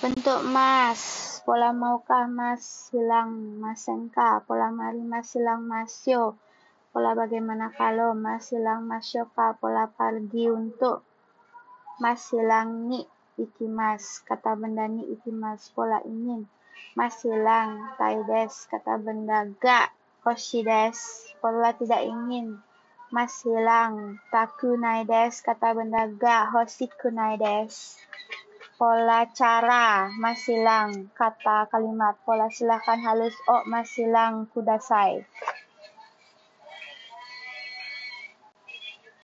Bentuk mas, pola maukah mas hilang masengka, pola mari mas hilang masyo, pola bagaimana kalau mas hilang masyoka, pola pergi untuk mas hilang ni ikimas, kata benda ni ikimas, pola ingin mas hilang taides, kata benda ga hoshi desu, pola tidak ingin mas hilang takunai desu, kata benda ga hoshikunai desu. Pola cara mas hilang kata kalimat pola silakan halus oh mas hilang kudasai